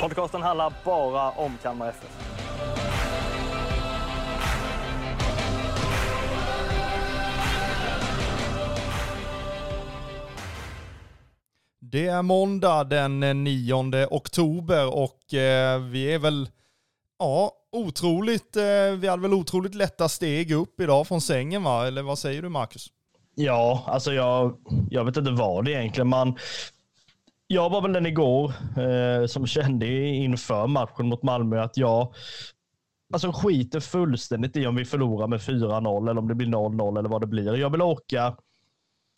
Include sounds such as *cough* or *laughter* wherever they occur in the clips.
Podcasten handlar bara om Kalmar FF. Det är måndag den 9 oktober och eh, vi är väl, ja, otroligt, eh, vi hade väl otroligt lätta steg upp idag från sängen va? Eller vad säger du Marcus? Ja, alltså jag, jag vet inte vad det egentligen. Man, jag var väl den igår eh, som kände inför matchen mot Malmö att jag alltså skiter fullständigt i om vi förlorar med 4-0 eller om det blir 0-0 eller vad det blir. Jag vill åka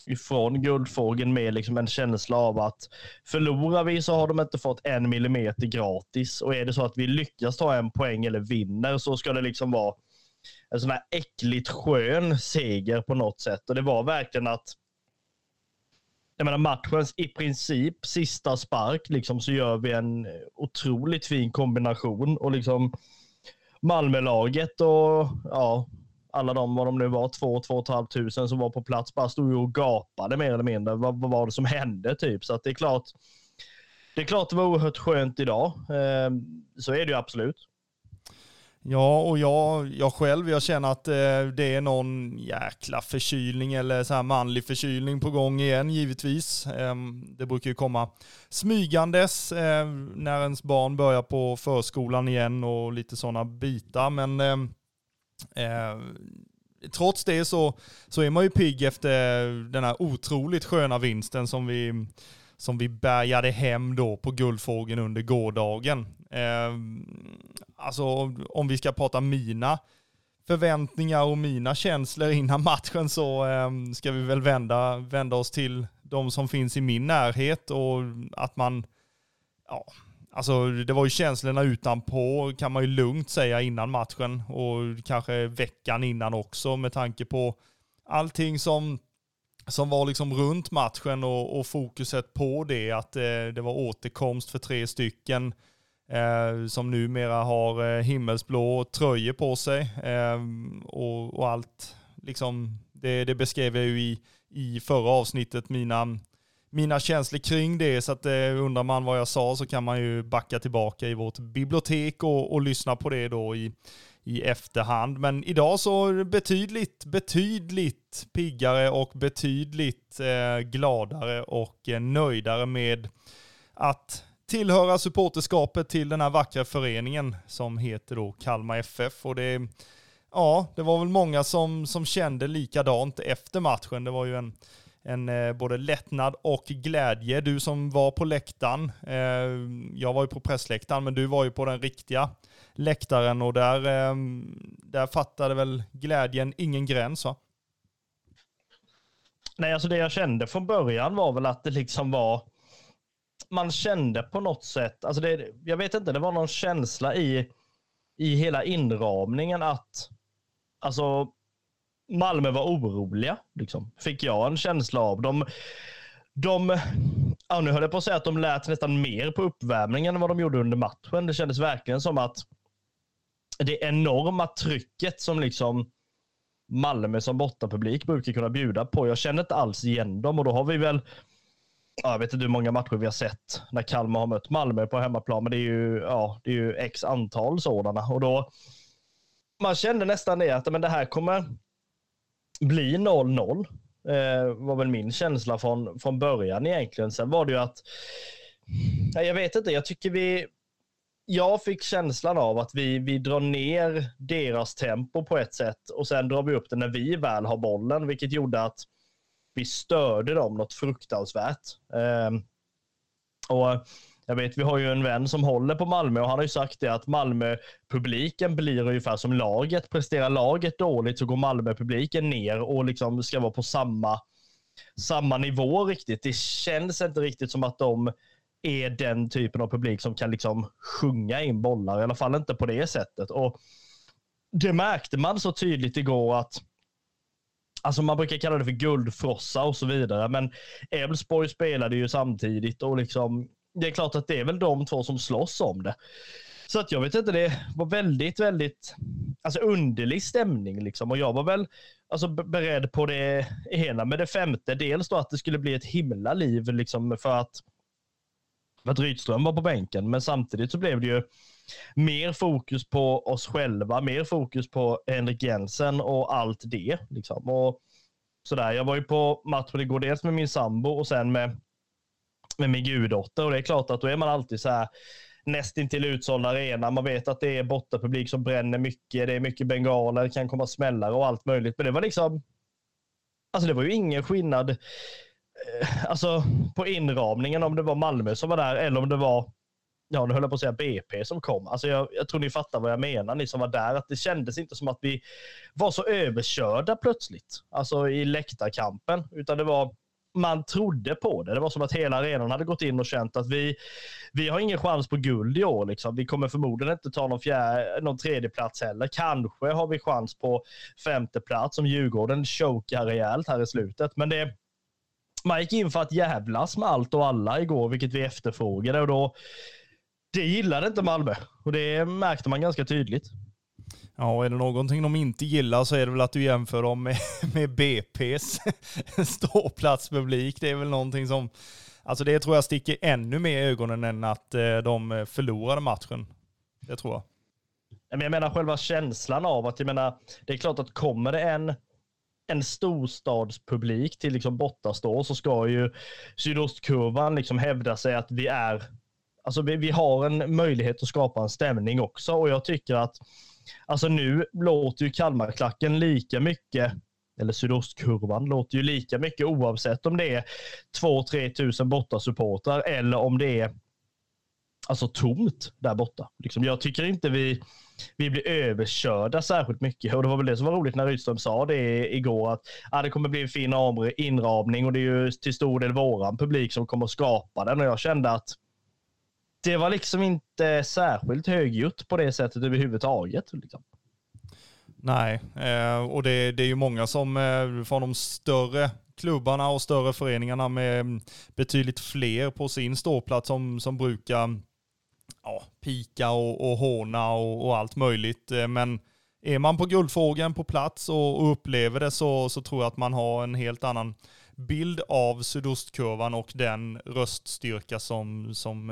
ifrån Guldfågeln med liksom en känsla av att förlorar vi så har de inte fått en millimeter gratis och är det så att vi lyckas ta en poäng eller vinner så ska det liksom vara en sån här äckligt skön seger på något sätt. Och det var verkligen att jag menar matchens i princip sista spark liksom så gör vi en otroligt fin kombination och liksom Malmölaget och ja, alla de, vad de nu var, två, två och ett halvt tusen som var på plats, bara stod och gapade mer eller mindre. Vad, vad var det som hände typ? Så att det är klart, det är klart det var oerhört skönt idag. Eh, så är det ju absolut. Ja, och jag, jag själv, jag känner att eh, det är någon jäkla förkylning eller så här manlig förkylning på gång igen givetvis. Eh, det brukar ju komma smygandes eh, när ens barn börjar på förskolan igen och lite sådana bitar. Men ehm, eh, trots det så, så är man ju pigg efter den här otroligt sköna vinsten som vi, som vi bärgade hem då på Guldfågeln under gårdagen. Eh, alltså om vi ska prata mina förväntningar och mina känslor innan matchen så eh, ska vi väl vända, vända oss till de som finns i min närhet och att man, ja, alltså det var ju känslorna utanpå kan man ju lugnt säga innan matchen och kanske veckan innan också med tanke på allting som som var liksom runt matchen och, och fokuset på det, att eh, det var återkomst för tre stycken eh, som numera har eh, himmelsblå tröjor på sig eh, och, och, allt. Liksom, det, det beskrev jag ju i, i förra avsnittet, mina, mina känslor kring det. Så att eh, undrar man vad jag sa så kan man ju backa tillbaka i vårt bibliotek och, och lyssna på det då i, i efterhand. Men idag så betydligt, betydligt piggare och betydligt eh, gladare och eh, nöjdare med att tillhöra supporterskapet till den här vackra föreningen som heter då Kalmar FF. Och det, ja, det var väl många som, som kände likadant efter matchen. Det var ju en, en eh, både lättnad och glädje. Du som var på läktaren, eh, jag var ju på pressläktaren, men du var ju på den riktiga läktaren och där, eh, där fattade väl glädjen ingen gräns va? Nej, alltså det jag kände från början var väl att det liksom var man kände på något sätt, alltså det, jag vet inte, det var någon känsla i, i hela inramningen att alltså Malmö var oroliga, liksom, fick jag en känsla av. De, de, ja, nu höll jag på att säga att de lät nästan mer på uppvärmningen än vad de gjorde under matchen. Det kändes verkligen som att det enorma trycket som liksom Malmö som bortapublik brukar kunna bjuda på. Jag känner inte alls igen dem och då har vi väl jag vet inte hur många matcher vi har sett när Kalmar har mött Malmö på hemmaplan, men det är ju, ja, det är ju x antal sådana. Och då, man kände nästan det att men det här kommer bli 0-0. Eh, var väl min känsla från, från början egentligen. Sen var det ju att, jag vet inte, jag tycker vi, jag fick känslan av att vi, vi drar ner deras tempo på ett sätt och sen drar vi upp det när vi väl har bollen, vilket gjorde att vi störde dem något fruktansvärt. Ehm, och jag vet, vi har ju en vän som håller på Malmö och han har ju sagt det att Malmö-publiken blir ungefär som laget. Presterar laget dåligt så går Malmö-publiken ner och liksom ska vara på samma, samma nivå riktigt. Det känns inte riktigt som att de är den typen av publik som kan liksom sjunga in bollar, i alla fall inte på det sättet. Och det märkte man så tydligt igår att Alltså man brukar kalla det för guldfrossa och så vidare, men Elfsborg spelade ju samtidigt och liksom det är klart att det är väl de två som slåss om det. Så att jag vet inte, det var väldigt, väldigt alltså underlig stämning liksom och jag var väl alltså beredd på det ena med det femte. Dels då att det skulle bli ett himla liv liksom för att, för att Rydström var på bänken, men samtidigt så blev det ju mer fokus på oss själva, mer fokus på Henrik Jensen och allt det. Liksom. Och sådär. Jag var ju på matchen igår, dels med min sambo och sen med, med min guddotter. Och det är klart att då är man alltid så här nästintill utsåld arena. Man vet att det är bortapublik som bränner mycket. Det är mycket bengaler, det kan komma smällare och allt möjligt. Men det var liksom, alltså det var ju ingen skillnad eh, alltså på inramningen om det var Malmö som var där eller om det var ja, nu höll jag på att säga BP som kom. Alltså jag, jag tror ni fattar vad jag menar, ni som var där. Att det kändes inte som att vi var så överkörda plötsligt, alltså i läktarkampen, utan det var man trodde på det. Det var som att hela arenan hade gått in och känt att vi, vi har ingen chans på guld i år. Liksom. Vi kommer förmodligen inte ta någon, fjär, någon tredje plats heller. Kanske har vi chans på femte plats om Djurgården chokar rejält här i slutet. Men det, man gick in för att jävlas med allt och alla igår, vilket vi efterfrågade. Och då, det gillade inte Malmö och det märkte man ganska tydligt. Ja, och är det någonting de inte gillar så är det väl att du jämför dem med, *laughs* med BP's *laughs* ståplatspublik. Det är väl någonting som, alltså det tror jag sticker ännu mer i ögonen än att eh, de förlorade matchen. Det tror jag. Men jag menar själva känslan av att, jag menar, det är klart att kommer det en, en storstadspublik till liksom bortastå så ska ju sydostkurvan liksom hävda sig att vi är, alltså vi, vi har en möjlighet att skapa en stämning också och jag tycker att Alltså nu låter ju Kalmarklacken lika mycket, eller sydostkurvan låter ju lika mycket oavsett om det är 2-3 tusen bortasupportrar eller om det är alltså tomt där borta. Liksom, jag tycker inte vi, vi blir överkörda särskilt mycket och det var väl det som var roligt när Rydström sa det igår att ah, det kommer bli en fin inramning och det är ju till stor del våran publik som kommer skapa den och jag kände att det var liksom inte särskilt högljutt på det sättet överhuvudtaget. Liksom. Nej, eh, och det, det, är ju många som eh, från de större klubbarna och större föreningarna med mm, betydligt fler på sin ståplats som, som brukar ja, pika och, och håna och, och, allt möjligt. Eh, men är man på Guldfågeln på plats och, och, upplever det så, så tror jag att man har en helt annan bild av sydostkurvan och den röststyrka som, som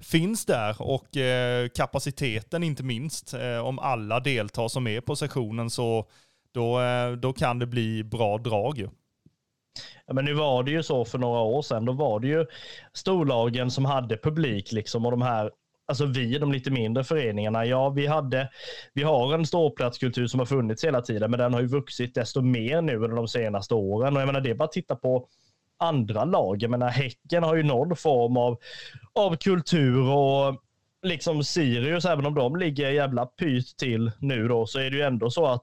finns där och eh, kapaciteten inte minst. Eh, om alla deltar som är på sessionen så då, eh, då kan det bli bra drag ju. Ja, men nu var det ju så för några år sedan. Då var det ju storlagen som hade publik liksom och de här Alltså vi, de lite mindre föreningarna, ja vi hade, vi har en ståplatskultur som har funnits hela tiden, men den har ju vuxit desto mer nu under de senaste åren. Och jag menar, det är bara att titta på andra lag. Jag menar, Häcken har ju någon form av, av kultur och liksom Sirius, även om de ligger jävla pyt till nu då, så är det ju ändå så att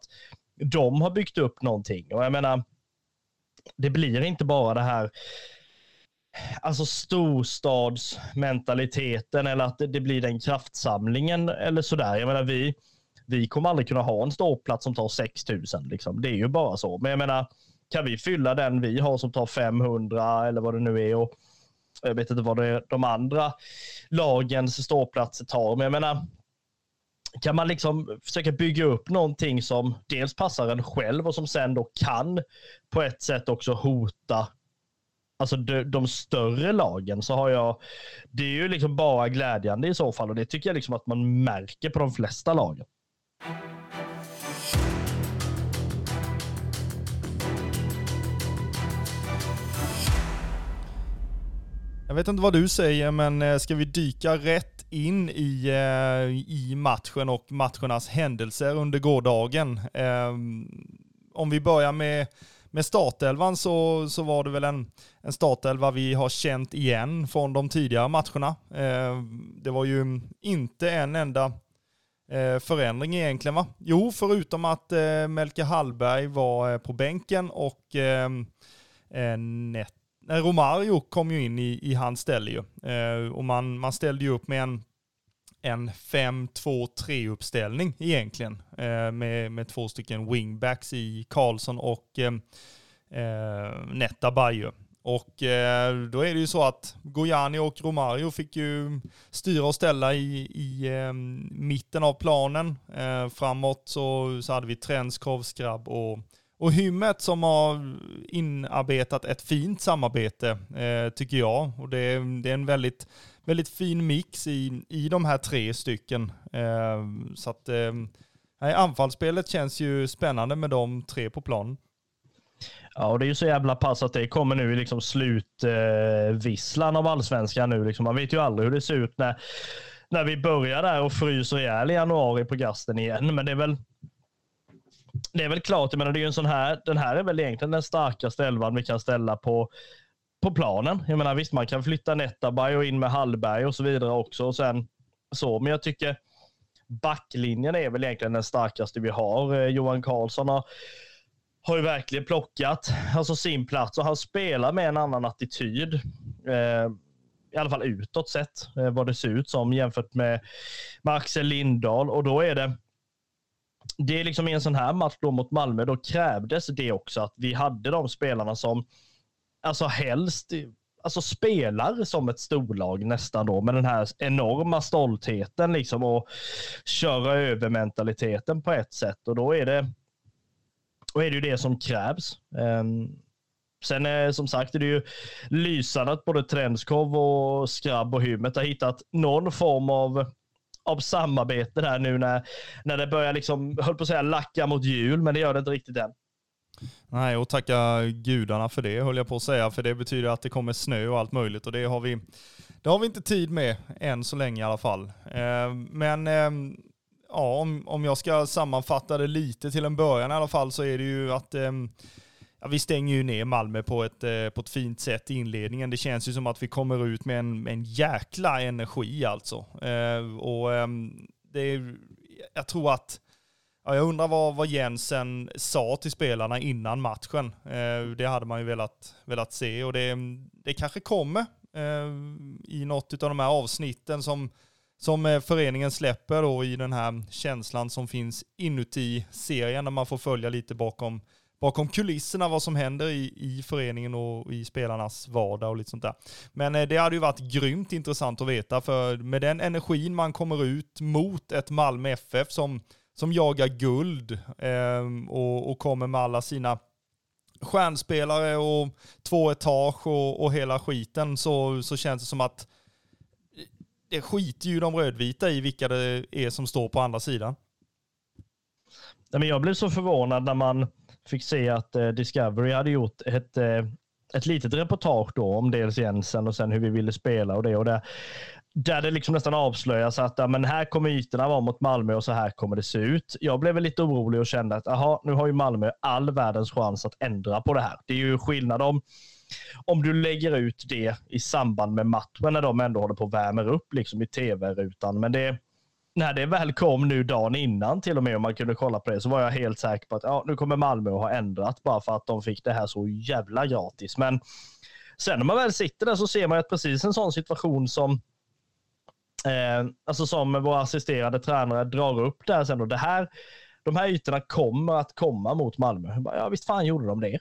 de har byggt upp någonting. Och jag menar, det blir inte bara det här alltså storstadsmentaliteten eller att det, det blir den kraftsamlingen eller sådär. Jag menar, vi, vi kommer aldrig kunna ha en ståplats som tar 6000. Liksom. Det är ju bara så. Men jag menar, kan vi fylla den vi har som tar 500 eller vad det nu är och jag vet inte vad det är de andra lagens ståplatser tar. Men jag menar, kan man liksom försöka bygga upp någonting som dels passar en själv och som sen då kan på ett sätt också hota alltså de, de, större lagen så har jag, det är ju liksom bara glädjande i så fall och det tycker jag liksom att man märker på de flesta lagen. Vet inte vad du säger, men eh, ska vi dyka rätt in i, eh, i matchen och matchernas händelser under gårdagen? Ehm, om vi börjar med, med startelvan så, så var det väl en, en startelva vi har känt igen från de tidigare matcherna. Ehm, det var ju inte en enda eh, förändring egentligen va? Jo, förutom att Melke Hallberg var på bänken och ehm, Net Romario kom ju in i, i hans ställe ju. Eh, och man, man ställde ju upp med en, en 5-2-3 uppställning egentligen. Eh, med, med två stycken wingbacks i Karlsson och eh, eh Netta Bayo. Och eh, då är det ju så att Gojani och Romario fick ju styra och ställa i, i eh, mitten av planen. Eh, framåt så, så hade vi Trenskov, Skrabb och, och Hymmet som har inarbetat ett fint samarbete, eh, tycker jag. Och det, det är en väldigt, väldigt fin mix i, i de här tre stycken. Eh, så att eh, anfallsspelet känns ju spännande med de tre på planen. Ja, och det är ju så jävla pass att det kommer nu i liksom slutvisslan eh, av allsvenskan nu. Liksom. Man vet ju aldrig hur det ser ut när, när vi börjar där och fryser ihjäl i januari på gasten igen. Men det är väl det är väl klart, jag menar, det är en sån här, den här är väl egentligen den starkaste elvan vi kan ställa på, på planen. Jag menar visst, man kan flytta Netabay och in med Hallberg och så vidare också. Och sen, så. Men jag tycker backlinjen är väl egentligen den starkaste vi har. Eh, Johan Karlsson har har ju verkligen plockat alltså sin plats och han spelar med en annan attityd. Eh, I alla fall utåt sett, eh, vad det ser ut som jämfört med, med Axel Lindahl. Och då är det det är liksom i en sån här match då mot Malmö, då krävdes det också att vi hade de spelarna som alltså helst alltså spelar som ett storlag nästan då med den här enorma stoltheten liksom och köra över mentaliteten på ett sätt och då är det då är det ju det som krävs. Ehm, sen är som sagt är det ju lysande att både Trenskov och Skrabb och Hymmet har hittat någon form av av samarbete där nu när, när det börjar liksom, höll på att säga lacka mot jul, men det gör det inte riktigt än. Nej, och tacka gudarna för det höll jag på att säga, för det betyder att det kommer snö och allt möjligt och det har vi, det har vi inte tid med än så länge i alla fall. Eh, men eh, ja, om, om jag ska sammanfatta det lite till en början i alla fall så är det ju att eh, ja, vi stänger ju ner Malmö på ett, eh, på ett fint sätt i inledningen. Det känns ju som att vi kommer ut med en, med en jäkla energi alltså. Eh, och ehm, det är, jag tror att Ja, jag undrar vad, vad Jensen sa till spelarna innan matchen. Eh, det hade man ju velat, velat se och det, det kanske kommer eh, i något av de här avsnitten som som eh, föreningen släpper då i den här känslan som finns inuti serien när man får följa lite bakom, bakom kulisserna vad som händer i, i föreningen och i spelarnas vardag och lite sånt där. Men eh, det hade ju varit grymt intressant att veta för med den energin man kommer ut mot ett Malmö FF som, som jagar guld eh, och, och kommer med alla sina stjärnspelare och två etage och, och hela skiten så, så känns det som att det skiter ju de rödvita i vilka det är som står på andra sidan. jag blev så förvånad när man fick se att eh, Discovery hade gjort ett, eh, ett litet reportage då om dels Jensen och sen hur vi ville spela och det och där, Där det liksom nästan avslöjas att ja, men här kommer ytorna vara mot Malmö och så här kommer det se ut. Jag blev lite orolig och kände att aha, nu har ju Malmö all världens chans att ändra på det här. Det är ju skillnad om om du lägger ut det i samband med matchen när de ändå håller på och värmer upp liksom i tv-rutan. Men det, när det väl kom nu dagen innan till och med, om man kunde kolla på det, så var jag helt säker på att ja, nu kommer Malmö att ha ändrat bara för att de fick det här så jävla gratis. Men sen när man väl sitter där så ser man att precis en sån situation som eh, alltså som våra assisterade tränare drar upp där sen och det här, de här ytorna kommer att komma mot Malmö. Ja, visst fan gjorde de det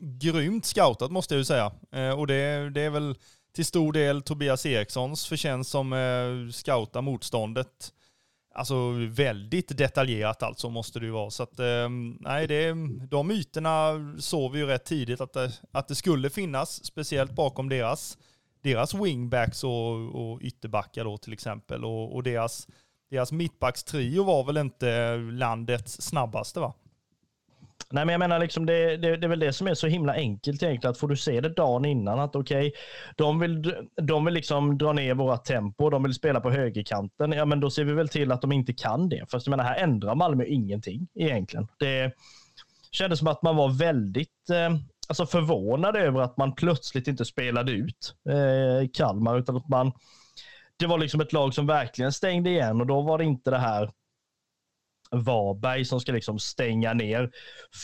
grymt scoutat måste jag ju säga. Eh, och det, det, är väl till stor del Tobias Erikssons förtjänst som eh, scoutar motståndet. Alltså väldigt detaljerat alltså måste det ju vara. Så att eh, nej, det, de myterna såg vi ju rätt tidigt att det, att det skulle finnas, speciellt bakom deras, deras wingbacks och, och ytterbackar då till exempel. Och, och deras, deras mittbackstrio var väl inte landets snabbaste va? Nej, men jag menar, liksom det, det, det, är väl det som är så himla enkelt egentligen. Att får du se det dagen innan att okej, okay, de vill, de vill liksom dra ner våra tempo, de vill spela på högerkanten. Ja, men då ser vi väl till att de inte kan det. Fast jag menar, här ändrar Malmö ingenting egentligen. Det kändes som att man var väldigt eh, alltså förvånad över att man plötsligt inte spelade ut eh, Kalmar, utan att man det var liksom ett lag som verkligen stängde igen och då var det inte det här Varberg som ska liksom stänga ner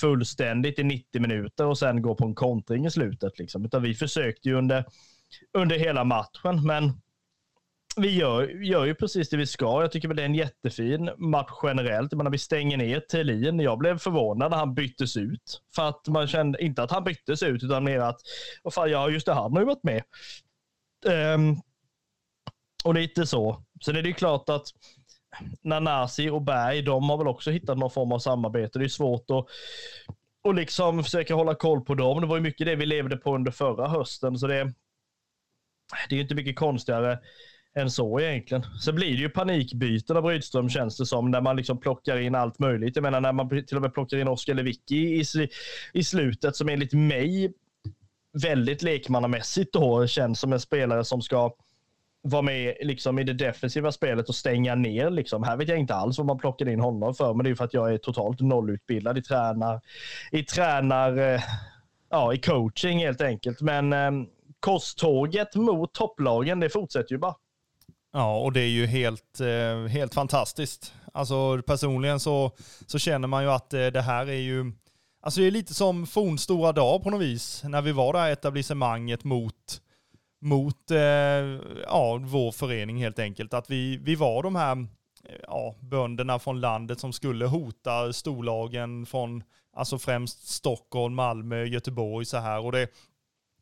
fullständigt i 90 minuter och sen gå på en kontring i slutet. Liksom. Utan vi försökte ju under, under hela matchen, men vi gör, gör ju precis det vi ska. Jag tycker väl det är en jättefin match generellt. Jag menar, vi stänger ner Thelin. Jag blev förvånad när han byttes ut. För att man kände, inte att han byttes ut, utan mer att, vad fan, ja just det, han har ju varit med. Um, och lite så. Sen är det ju klart att Nanasi och Berg, de har väl också hittat någon form av samarbete. Det är svårt att och liksom försöka hålla koll på dem. Det var ju mycket det vi levde på under förra hösten, så det, det är ju inte mycket konstigare än så egentligen. Så blir det ju panikbyten av Rydström känns det som, när man liksom plockar in allt möjligt. Jag menar när man till och med plockar in Oskar Lewicki i, i slutet, som enligt mig väldigt lekmannamässigt då känns som en spelare som ska vara med liksom i det defensiva spelet och stänga ner. Liksom. Här vet jag inte alls vad man plockar in honom för, men det är för att jag är totalt nollutbildad i tränar, i tränar, eh, ja, i coaching helt enkelt. Men eh, kosttåget mot topplagen, det fortsätter ju bara. Ja, och det är ju helt, eh, helt fantastiskt. Alltså personligen så, så känner man ju att eh, det här är ju, alltså det är lite som fornstora dag på något vis, när vi var där etablissemanget mot, mot eh, ja, vår förening helt enkelt. Att vi, vi var de här eh, ja, bönderna från landet som skulle hota storlagen från alltså främst Stockholm, Malmö, Göteborg så här. Och det,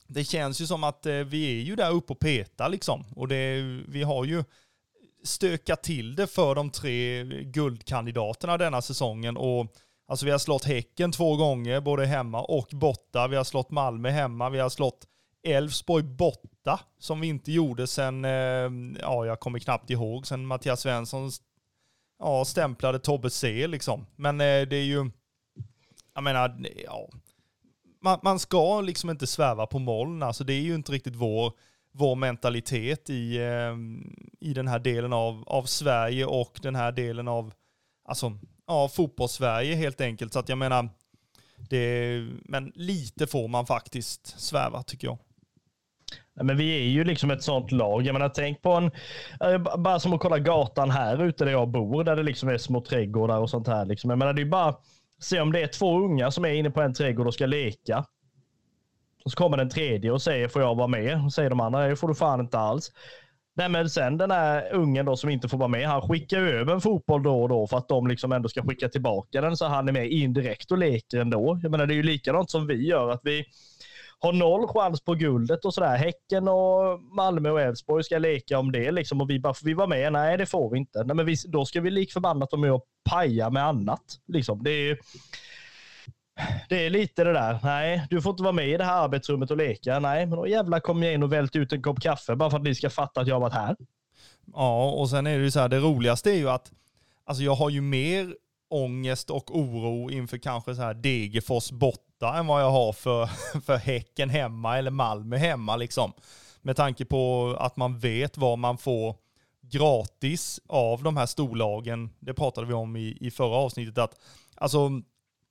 det känns ju som att eh, vi är ju där uppe och petar liksom. Och det, vi har ju stökat till det för de tre guldkandidaterna denna säsongen. Och alltså vi har slått Häcken två gånger, både hemma och borta. Vi har slått Malmö hemma, vi har slått Elfsborg borta, som vi inte gjorde sen, eh, ja jag kommer knappt ihåg, sen Mattias Svensson ja, stämplade Tobbe C liksom. Men eh, det är ju, jag menar, ja, man, man ska liksom inte sväva på moln. Alltså det är ju inte riktigt vår, vår mentalitet i, eh, i den här delen av, av Sverige och den här delen av alltså, ja, fotbollssverige helt enkelt. Så att jag menar, det, men lite får man faktiskt sväva tycker jag. Men vi är ju liksom ett sånt lag. Jag menar, tänk på en, eh, bara som att kolla gatan här ute där jag bor, där det liksom är små trädgårdar och sånt här. Liksom. Jag menar, det är bara Se om det är två unga som är inne på en trädgård och ska leka. Och så kommer den tredje och säger får jag vara med? Och säger de andra det får du fan inte alls. Nej, men sen den här ungen då som inte får vara med, han skickar över en fotboll då och då för att de liksom ändå ska skicka tillbaka den så han är med indirekt och leker ändå. Jag menar det är ju likadant som vi gör, att vi har noll chans på guldet och sådär. Häcken och Malmö och Elfsborg ska leka om det liksom och vi bara, får vi vara med? Nej, det får vi inte. Nej, men vi, då ska vi lik förbannat vara med och paja med annat. Liksom. Det är det är lite det där. Nej, du får inte vara med i det här arbetsrummet och leka. Nej, men då jävlar kommer jag in och välter ut en kopp kaffe bara för att ni ska fatta att jag har varit här. Ja, och sen är det ju så här, det roligaste är ju att alltså jag har ju mer ångest och oro inför kanske så här Degerfors borta än vad jag har för, *laughs* för Häcken hemma eller Malmö hemma liksom. Med tanke på att man vet vad man får gratis av de här storlagen. Det pratade vi om i, i förra avsnittet att alltså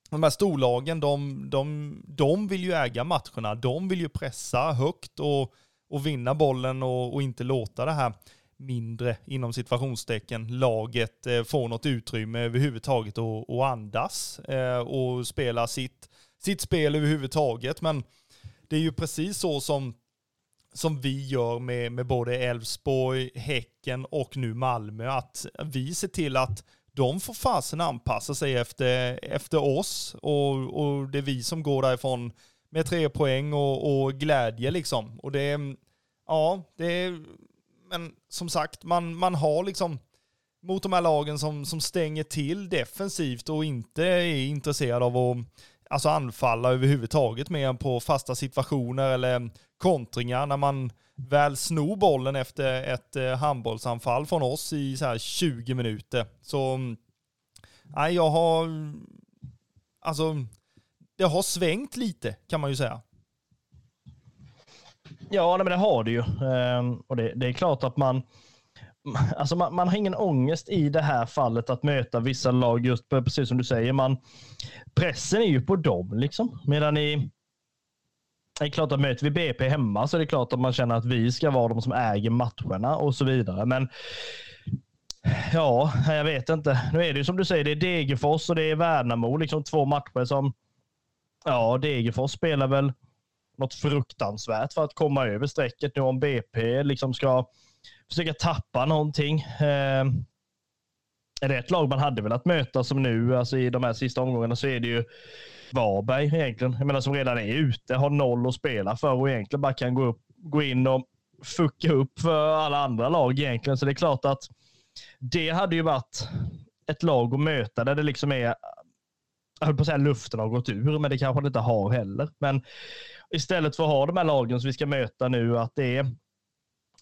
de här storlagen, de, de, de vill ju äga matcherna. De vill ju pressa högt och, och vinna bollen och, och inte låta det här mindre, inom situationstecken, laget eh, får något utrymme överhuvudtaget och, och andas eh, och spela sitt, sitt spel överhuvudtaget. Men det är ju precis så som, som vi gör med, med både Elfsborg, Häcken och nu Malmö, att vi ser till att de får fasen anpassa sig efter, efter oss och, och det är vi som går därifrån med tre poäng och, och glädje liksom. Och det, ja, det men som sagt, man, man har liksom mot de här lagen som, som stänger till defensivt och inte är intresserad av att alltså anfalla överhuvudtaget mer än på fasta situationer eller kontringar när man väl snor bollen efter ett eh, handbollsanfall från oss i så här 20 minuter. Så mm, nej, jag har alltså det har svängt lite kan man ju säga. Ja, men det har det ju. Ehm, och det, det, är klart att man, *laughs* alltså man, man, har ingen ångest i det här fallet att möta vissa lag, just precis som du säger. Man, pressen är ju på dem, liksom. Medan i, det är klart att möter vi BP hemma så är det klart att man känner att vi ska vara de som äger matcherna och så vidare. Men Ja, jag vet inte. Nu är det ju som du säger, det är Degerfors och det är Värnamo. Liksom två matcher som... Ja, Degerfors spelar väl något fruktansvärt för att komma över strecket nu om BP liksom ska försöka tappa någonting. Eh, är det ett lag man hade velat möta som nu, alltså i de här sista omgångarna, så är det ju Varberg egentligen. Jag menar som redan är ute, har noll att spela för och egentligen bara kan gå, upp, gå in och fucka upp för alla andra lag egentligen. Så det är klart att det hade ju varit ett lag att möta där det liksom är, jag höll på att säga luften har gått ur, men det kanske det inte har heller. Men istället för att ha de här lagen som vi ska möta nu, att det är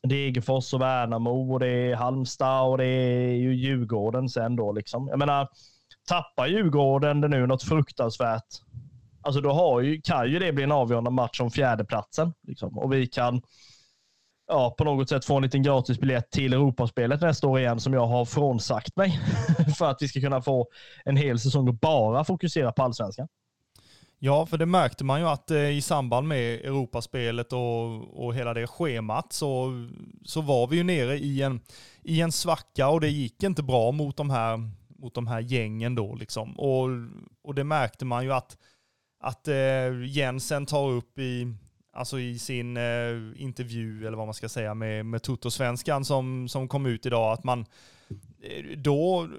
Degerfors och Värnamo och det är Halmstad och det är ju Djurgården sen då liksom. Jag menar, tappar Djurgården det nu något fruktansvärt, alltså då har ju, kan ju det bli en avgörande match om fjärdeplatsen. Liksom. Och vi kan ja, på något sätt få en liten gratisbiljett till Europaspelet nästa år igen som jag har frånsagt mig *laughs* för att vi ska kunna få en hel säsong och bara fokusera på allsvenskan. Ja, för det märkte man ju att eh, i samband med Europaspelet och, och hela det schemat så, så var vi ju nere i en, i en svacka och det gick inte bra mot de här, mot de här gängen då liksom. Och, och det märkte man ju att, att eh, Jensen tar upp i, alltså i sin eh, intervju, eller vad man ska säga, med, med Toto-svenskan som, som kom ut idag, att man eh, då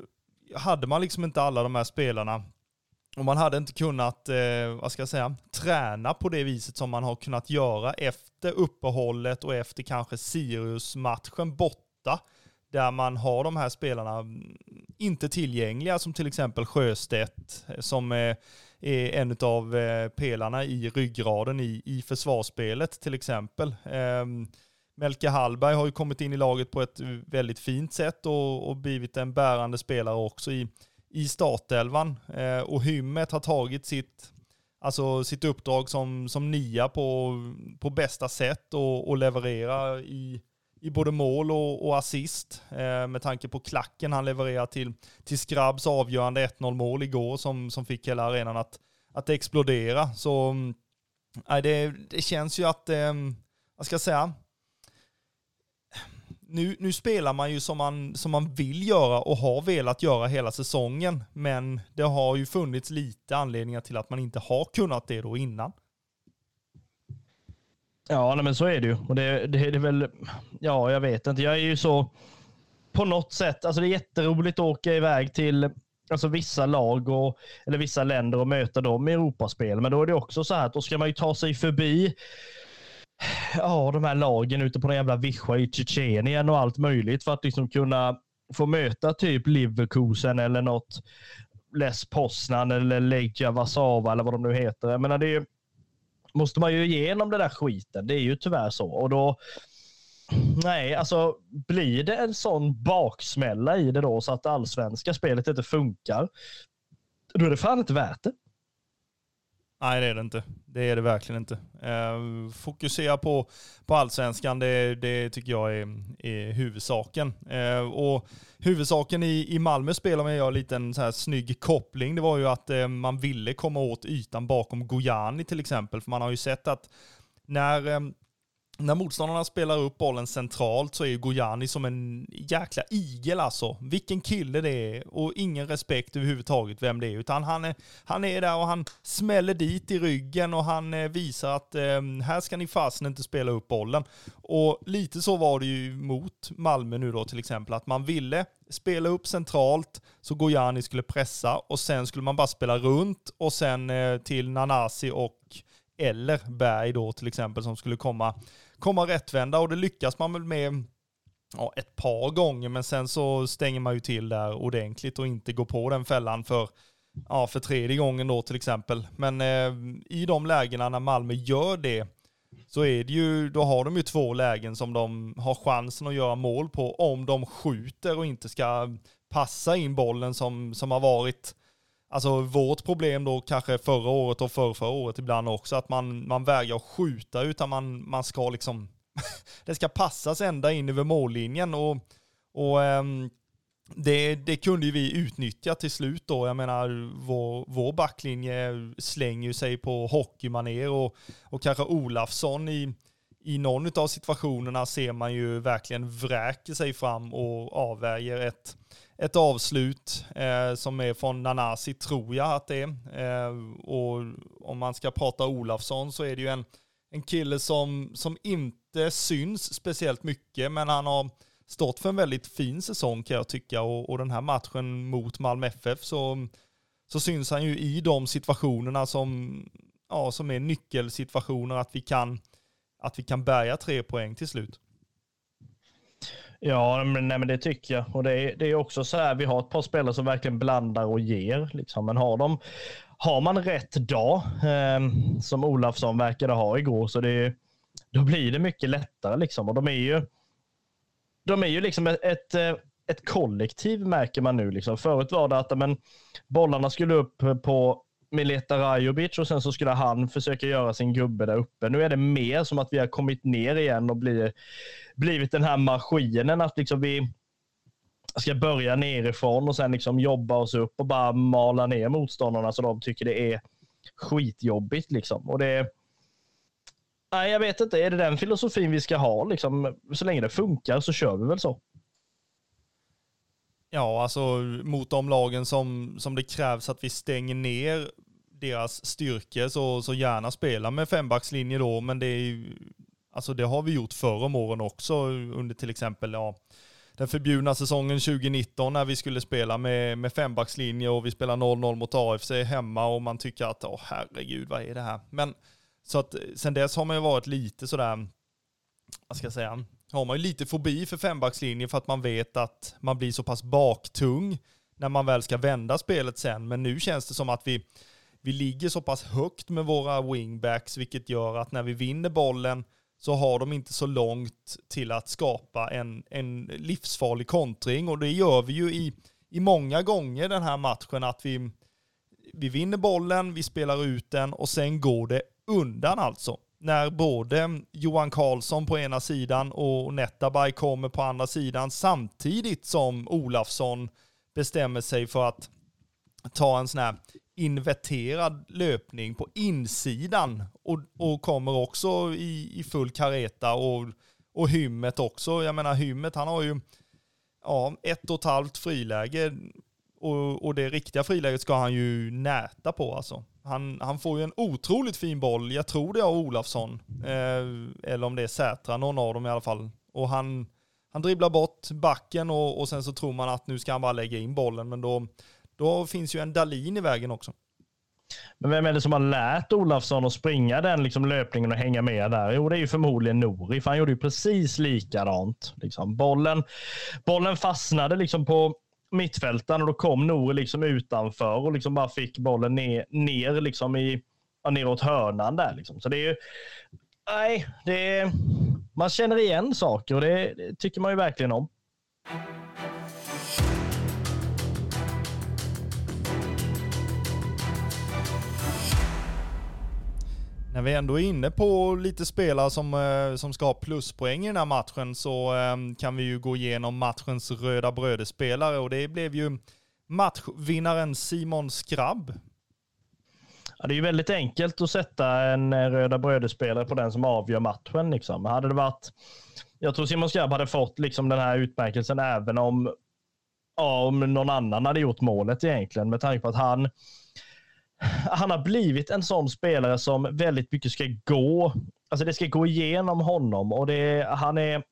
hade man liksom inte alla de här spelarna och man hade inte kunnat, eh, vad ska jag säga, träna på det viset som man har kunnat göra efter uppehållet och efter kanske Sirius-matchen borta. Där man har de här spelarna mm, inte tillgängliga, som till exempel Sjöstedt, eh, som eh, är en av eh, pelarna i ryggraden i, i försvarsspelet till exempel. Ehm, Melke Hallberg har ju kommit in i laget på ett väldigt fint sätt och, och blivit en bärande spelare också i, i startelvan. Eh, och Hymmet har tagit sitt, alltså sitt uppdrag som, som nia på, på bästa sätt och, och leverera i, i både mål och, och assist. Eh, med tanke på klacken han levererar till, till Skrabbs avgörande 1-0 mål igår som, som fick hela arenan att, att explodera. Så eh, det, det känns ju att, eh, vad ska jag säga, nu, nu spelar man ju som man, som man vill göra och har velat göra hela säsongen. Men det har ju funnits lite anledningar till att man inte har kunnat det då innan. Ja, nej, men så är det ju. Och det, det, det är väl, ja, jag vet inte. Jag är ju så, på något sätt, alltså det är jätteroligt att åka iväg till alltså vissa lag och, eller vissa länder och möta dem i Europaspel. Men då är det också så här att då ska man ju ta sig förbi ja, de här lagen ute på den jävla Vischa i Tjetjenien och allt möjligt för att liksom kunna få möta typ Leverkusen eller något Les Poznan eller Legia Warszawa eller vad de nu heter. Jag menar, det är, måste man ju igenom den där skiten. Det är ju tyvärr så. Och då, nej, alltså blir det en sån baksmälla i det då så att det allsvenska spelet inte funkar, då är det fan inte värt det. Nej, det är det inte. Det är det verkligen inte. Eh, fokusera på, på allsvenskan, det, det tycker jag är, är huvudsaken. Eh, och huvudsaken i, i Malmö spelar om jag gör en så här snygg koppling. Det var ju att eh, man ville komma åt ytan bakom Gojani till exempel. För man har ju sett att när eh, när motståndarna spelar upp bollen centralt så är ju Gojani som en jäkla igel alltså. Vilken kille det är och ingen respekt överhuvudtaget vem det är. Utan han är, han är där och han smäller dit i ryggen och han eh, visar att eh, här ska ni fasen inte spela upp bollen. Och lite så var det ju mot Malmö nu då till exempel. Att man ville spela upp centralt så Gojani skulle pressa och sen skulle man bara spela runt och sen eh, till Nanasi och eller Berg då till exempel som skulle komma komma rättvända och det lyckas man väl med ja, ett par gånger, men sen så stänger man ju till där ordentligt och inte går på den fällan för, ja, för tredje gången då till exempel. Men eh, i de lägena när Malmö gör det så är det ju, då har de ju två lägen som de har chansen att göra mål på om de skjuter och inte ska passa in bollen som, som har varit Alltså vårt problem då kanske förra året och förra, förra året ibland också, att man, man vägrar skjuta utan man, man ska liksom, *laughs* det ska passas ända in över mållinjen och, och um, det, det kunde ju vi utnyttja till slut då. Jag menar, vår, vår backlinje slänger ju sig på hockeymaner och, och kanske Olafsson i, i någon av situationerna ser man ju verkligen vräker sig fram och avvärjer ett, ett avslut eh, som är från Nanasi, tror jag att det är. Eh, och om man ska prata Olafsson så är det ju en, en kille som, som inte syns speciellt mycket, men han har stått för en väldigt fin säsong kan jag tycka. Och, och den här matchen mot Malmö FF så, så syns han ju i de situationerna som, ja, som är nyckelsituationer, att vi kan att vi kan bärga tre poäng till slut. Ja, men, nej, men det tycker jag. Och det är, det är också så här, vi har ett par spelare som verkligen blandar och ger. Liksom. Men har, de, har man rätt dag, eh, som Olafsson verkade ha igår, så det, då blir det mycket lättare. Liksom. Och de är ju, de är ju liksom ett, ett, eh, ett kollektiv märker man nu. Liksom. Förut var det att men, bollarna skulle upp på Mileta Rajovic och sen så skulle han försöka göra sin gubbe där uppe. Nu är det mer som att vi har kommit ner igen och blir, blivit den här maskinen att liksom vi ska börja nerifrån och sen liksom jobba oss upp och bara mala ner motståndarna så de tycker det är skitjobbigt liksom. Och det Nej, jag vet inte. Är det den filosofin vi ska ha? Liksom, så länge det funkar så kör vi väl så. Ja, alltså mot de lagen som, som det krävs att vi stänger ner deras styrkor så, så gärna spela med fembackslinje då, men det är alltså det har vi gjort förr om åren också under till exempel, ja, den förbjudna säsongen 2019 när vi skulle spela med, med fembackslinje och vi spelar 0-0 mot AFC hemma och man tycker att, åh herregud, vad är det här? Men så att sen dess har man ju varit lite sådär, vad ska jag säga, har man ju lite fobi för fembackslinjen för att man vet att man blir så pass baktung när man väl ska vända spelet sen. Men nu känns det som att vi, vi ligger så pass högt med våra wingbacks, vilket gör att när vi vinner bollen så har de inte så långt till att skapa en, en livsfarlig kontring. Och det gör vi ju i, i många gånger den här matchen, att vi, vi vinner bollen, vi spelar ut den och sen går det undan alltså när både Johan Karlsson på ena sidan och Netabay kommer på andra sidan samtidigt som Olafsson bestämmer sig för att ta en sån här inverterad löpning på insidan och, och kommer också i, i full kareta och, och Hymmet också. Jag menar Hymmet han har ju ja, ett och ett halvt friläge och, och det riktiga friläget ska han ju näta på alltså. Han, han får ju en otroligt fin boll, jag tror det är Olafsson, eh, eller om det är Sätra, någon av dem i alla fall. Och han, han dribblar bort backen och, och sen så tror man att nu ska han bara lägga in bollen, men då, då finns ju en Dalin i vägen också. Men vem är det som har lärt Olafsson att springa den liksom löpningen och hänga med där? Jo, det är ju förmodligen Nori, för han gjorde ju precis likadant. Liksom. Bollen, bollen fastnade liksom på mittfältaren och då kom Nour liksom utanför och liksom bara fick bollen ner, ner liksom i, ja, neråt hörnan där. Liksom. Så det är ju, nej, det är, man känner igen saker och det, det tycker man ju verkligen om. När vi ändå är inne på lite spelare som, eh, som ska ha pluspoäng i den här matchen så ehm, kan vi ju gå igenom matchens röda brödespelare och det blev ju matchvinnaren Simon Skrabb. Ja, det är ju väldigt enkelt att sätta en eh, röda brödespelare på den som avgör matchen. Liksom. Hade det varit, jag tror Simon Skrabb hade fått liksom den här utmärkelsen även om, ja, om någon annan hade gjort målet egentligen med tanke på att han han har blivit en sån spelare som väldigt mycket ska gå. Alltså det ska gå igenom honom och det, han är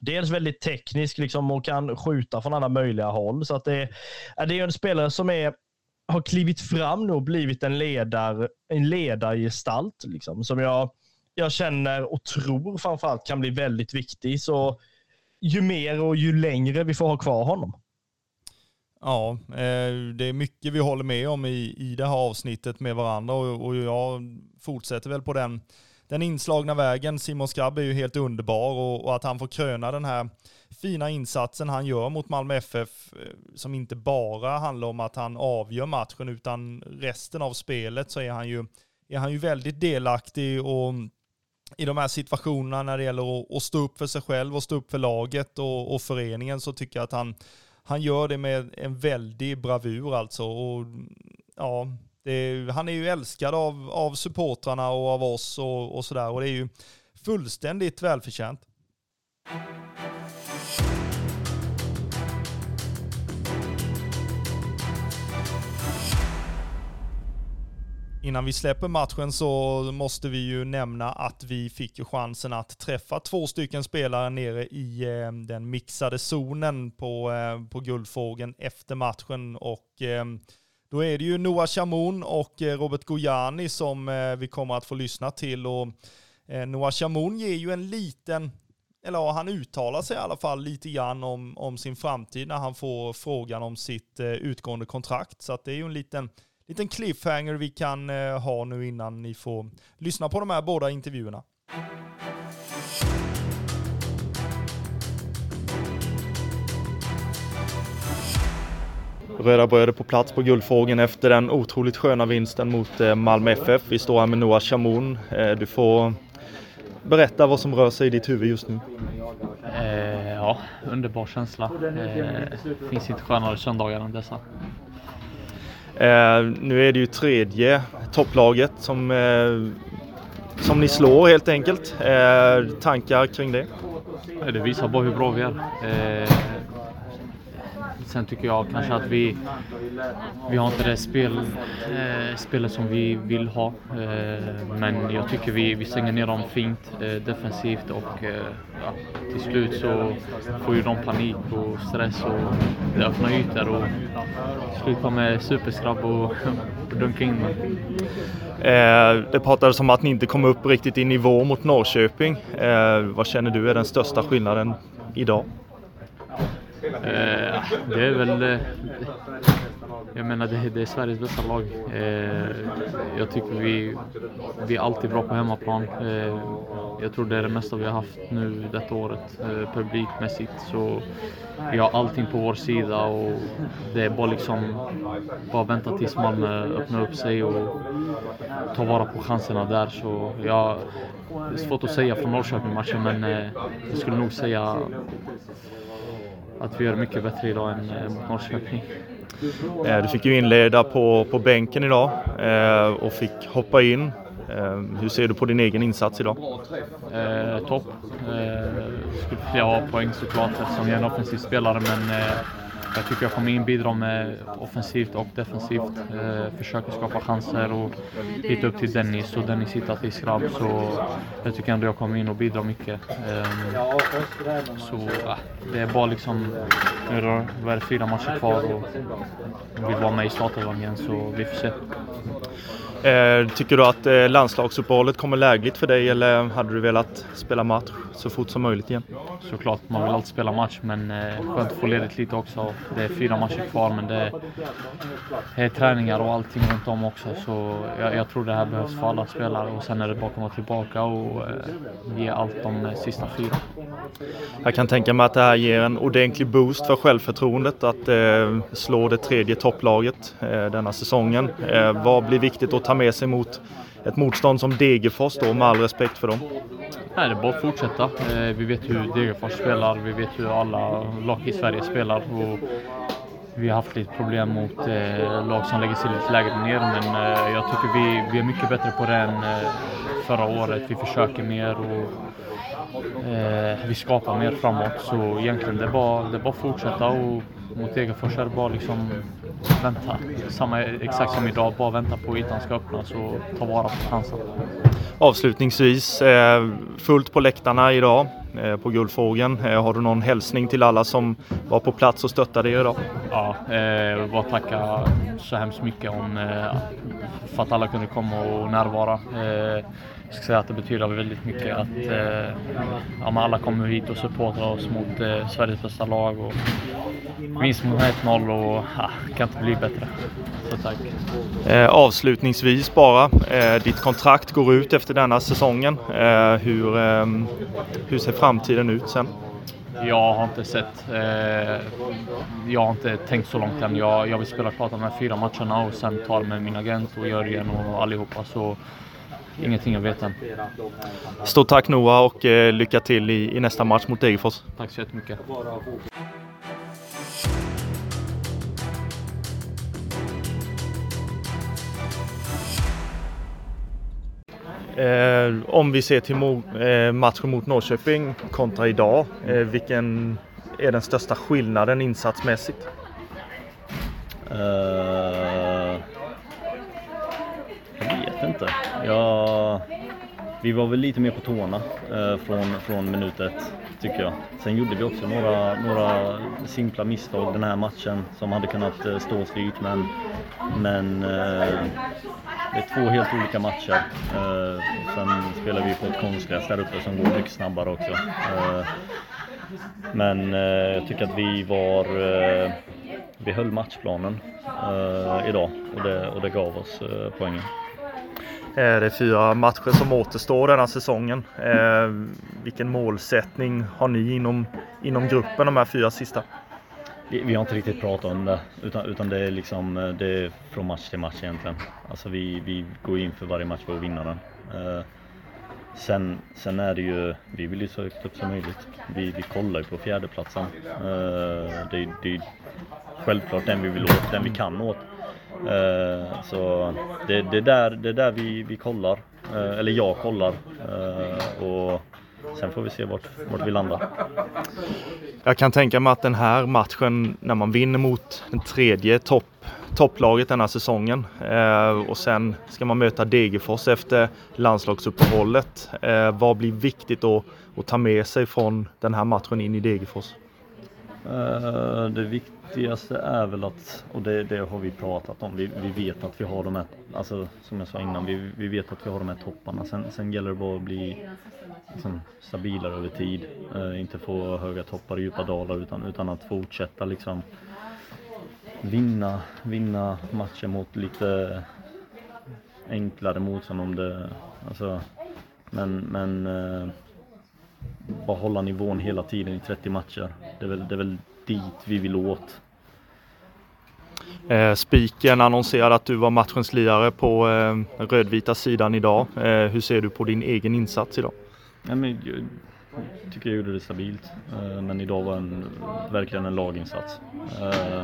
dels väldigt teknisk liksom och kan skjuta från alla möjliga håll. Så att det, det är en spelare som är, har klivit fram nu och blivit en, ledar, en ledargestalt liksom, som jag, jag känner och tror framförallt kan bli väldigt viktig. Så ju mer och ju längre vi får ha kvar honom. Ja, eh, det är mycket vi håller med om i, i det här avsnittet med varandra och, och jag fortsätter väl på den, den inslagna vägen. Simon Skrabb är ju helt underbar och, och, att han får kröna den här fina insatsen han gör mot Malmö FF eh, som inte bara handlar om att han avgör matchen utan resten av spelet så är han ju, är han ju väldigt delaktig och i de här situationerna när det gäller att, att stå upp för sig själv och stå upp för laget och, och föreningen så tycker jag att han han gör det med en väldig bravur alltså. Och, ja, är, han är ju älskad av, av supportrarna och av oss och, och sådär. Och det är ju fullständigt välförtjänt. Innan vi släpper matchen så måste vi ju nämna att vi fick ju chansen att träffa två stycken spelare nere i eh, den mixade zonen på, eh, på Guldfågeln efter matchen och eh, då är det ju Noah Chamoun och Robert Gojani som vi kommer att få lyssna till och Noah Chamoun ger ju en liten eller han uttalar sig i alla fall lite grann om, om sin framtid när han får frågan om sitt utgående kontrakt. Så att det är ju en liten liten cliffhanger vi kan eh, ha nu innan ni får lyssna på de här båda intervjuerna. Röda Bröd är på plats på Guldfågeln efter den otroligt sköna vinsten mot eh, Malmö FF. Vi står här med Noah Chamoun. Eh, du får berätta vad som rör sig i ditt huvud just nu. Eh, ja, underbar känsla. Eh, finns inte skönare söndagar än dessa. Eh, nu är det ju tredje topplaget som, eh, som ni slår helt enkelt. Eh, tankar kring det? Det visar bara hur bra vi är. Eh, Sen tycker jag kanske att vi, vi har inte det spel, eh, spelet som vi vill ha. Eh, men jag tycker vi, vi stänger ner dem fint eh, defensivt och eh, ja, till slut så får ju de panik och stress och det öppnar ytor och slutar med superskrabb och, och *laughs* dunka in Eh, det pratades om att ni inte kom upp riktigt i nivå mot Norrköping. Eh, vad känner du är den största skillnaden idag? Eh, det är väl... Eh, jag menar, det, det är Sveriges bästa lag. Eh, jag tycker vi, vi är alltid bra på hemmaplan. Eh, jag tror det är det mesta vi har haft nu detta året eh, publikmässigt. Så vi har allting på vår sida och det är bara liksom bara vänta tills Malmö eh, öppnar upp sig och tar vara på chanserna där. Så jag, det är svårt att säga från Norrköping-matchen men eh, jag skulle nog säga att vi gör mycket bättre idag än eh, mot Norrköping. Eh, du fick ju inleda på, på bänken idag eh, och fick hoppa in. Eh, hur ser du på din egen insats idag? Eh, topp. Eh, skulle vilja ha poäng såklart eftersom jag är en offensiv spelare men eh, jag tycker jag kommer in bidra med offensivt och defensivt. Eh, försöker skapa chanser och hitta upp till Dennis och Dennis hittar till Skrabb. Så jag tycker ändå jag kommer in och bidrar mycket. Eh, så eh, det är bara liksom, nu är det, fyra matcher kvar och vill vara med i startelvan igen så vi får se. Eh, tycker du att eh, landslagsuppehållet kommer lägligt för dig eller hade du velat spela match så fort som möjligt igen? Såklart, man vill alltid spela match men eh, skönt att få ledigt lite också. Det är fyra matcher kvar men det är träningar och allting runt om också så jag, jag tror det här behövs för alla spelare och sen är det bara att komma tillbaka och eh, ge allt de sista fyra. Jag kan tänka mig att det här ger en ordentlig boost för självförtroendet att eh, slå det tredje topplaget eh, denna säsongen. Eh, vad blir viktigt att ta med sig mot ett motstånd som Degerfors då, med all respekt för dem? Nej, det är bara att fortsätta. Eh, vi vet hur Degerfors spelar, vi vet hur alla lag i Sverige spelar. Och vi har haft lite problem mot eh, lag som lägger sig lite lägre ner, men eh, jag tycker vi, vi är mycket bättre på det än förra året. Vi försöker mer och eh, vi skapar mer framåt. Så egentligen det är bara, det är bara att fortsätta och mot Degerfors är det bara liksom vänta. Samma, exakt som idag, bara vänta på ytan ska öppnas och ta vara på chansen. Avslutningsvis, eh, fullt på läktarna idag eh, på Guldfågeln. Eh, har du någon hälsning till alla som var på plats och stöttade er idag? Ja, eh, bara tacka så hemskt mycket om, för att alla kunde komma och närvara. Jag ska säga att det betyder väldigt mycket att eh, ja, alla kommer hit och supportar oss mot eh, Sveriges bästa lag. Och vinst mot 1-0 och ja, kan inte bli bättre. Så tack. Eh, avslutningsvis bara, eh, ditt kontrakt går ut efter denna säsongen. Eh, hur, eh, hur ser framtiden ut sen? Jag har inte sett, eh, jag har inte tänkt så långt än. Jag, jag vill spela klart de här fyra matcherna och sen ta det med min agent och Jörgen och allihopa. Så ingenting jag vet än. Stort tack Noah och eh, lycka till i, i nästa match mot Degerfors. Tack så jättemycket. Eh, om vi ser till mo- eh, matchen mot Norrköping kontra idag, eh, vilken är den största skillnaden insatsmässigt? Eh, Ja, vi var väl lite mer på tårna eh, från, från minut ett, tycker jag. Sen gjorde vi också några, några simpla misstag den här matchen som hade kunnat eh, stå oss dyrt, men, men eh, det är två helt olika matcher. Eh, sen spelar vi på ett konstgräs där uppe som går mycket snabbare också. Eh, men eh, jag tycker att vi var eh, vi höll matchplanen eh, idag och det, och det gav oss eh, poängen. Det är fyra matcher som återstår denna säsongen. Eh, vilken målsättning har ni inom, inom gruppen de här fyra sista? Vi, vi har inte riktigt pratat om det utan, utan det är liksom eh, det är från match till match egentligen. Alltså vi, vi går in för varje match för att vinna den. Eh, sen, sen är det ju, vi vill ju så högt upp som möjligt. Vi, vi kollar ju på fjärdeplatsen. Det, det är självklart den vi vill åt, den vi kan åt. Eh, så det, det är där, det är där vi, vi kollar, eh, eller jag kollar. Eh, och sen får vi se vart, vart vi landar. Jag kan tänka mig att den här matchen när man vinner mot den tredje topp, topplaget här säsongen eh, och sen ska man möta Degerfors efter landslagsuppehållet. Eh, vad blir viktigt att, att ta med sig från den här matchen in i Degerfors? Eh, det viktigaste är väl att, och det, det har vi pratat om, vi, vi vet att vi har de här, alltså som jag sa innan, vi, vi vet att vi har de här topparna. Sen, sen gäller det bara att bli liksom, stabilare över tid. Eh, inte få höga toppar och djupa dalar utan, utan att fortsätta liksom vinna, vinna matcher mot lite enklare motstånd om det, alltså, men, men eh, bara hålla nivån hela tiden i 30 matcher. Det är väl, det är väl dit vi vill åt. Eh, Spiken annonserade att du var matchens lirare på eh, rödvita sidan idag. Eh, hur ser du på din egen insats idag? Nej, men jag tycker jag gjorde det stabilt, eh, men idag var en, verkligen en laginsats. Eh,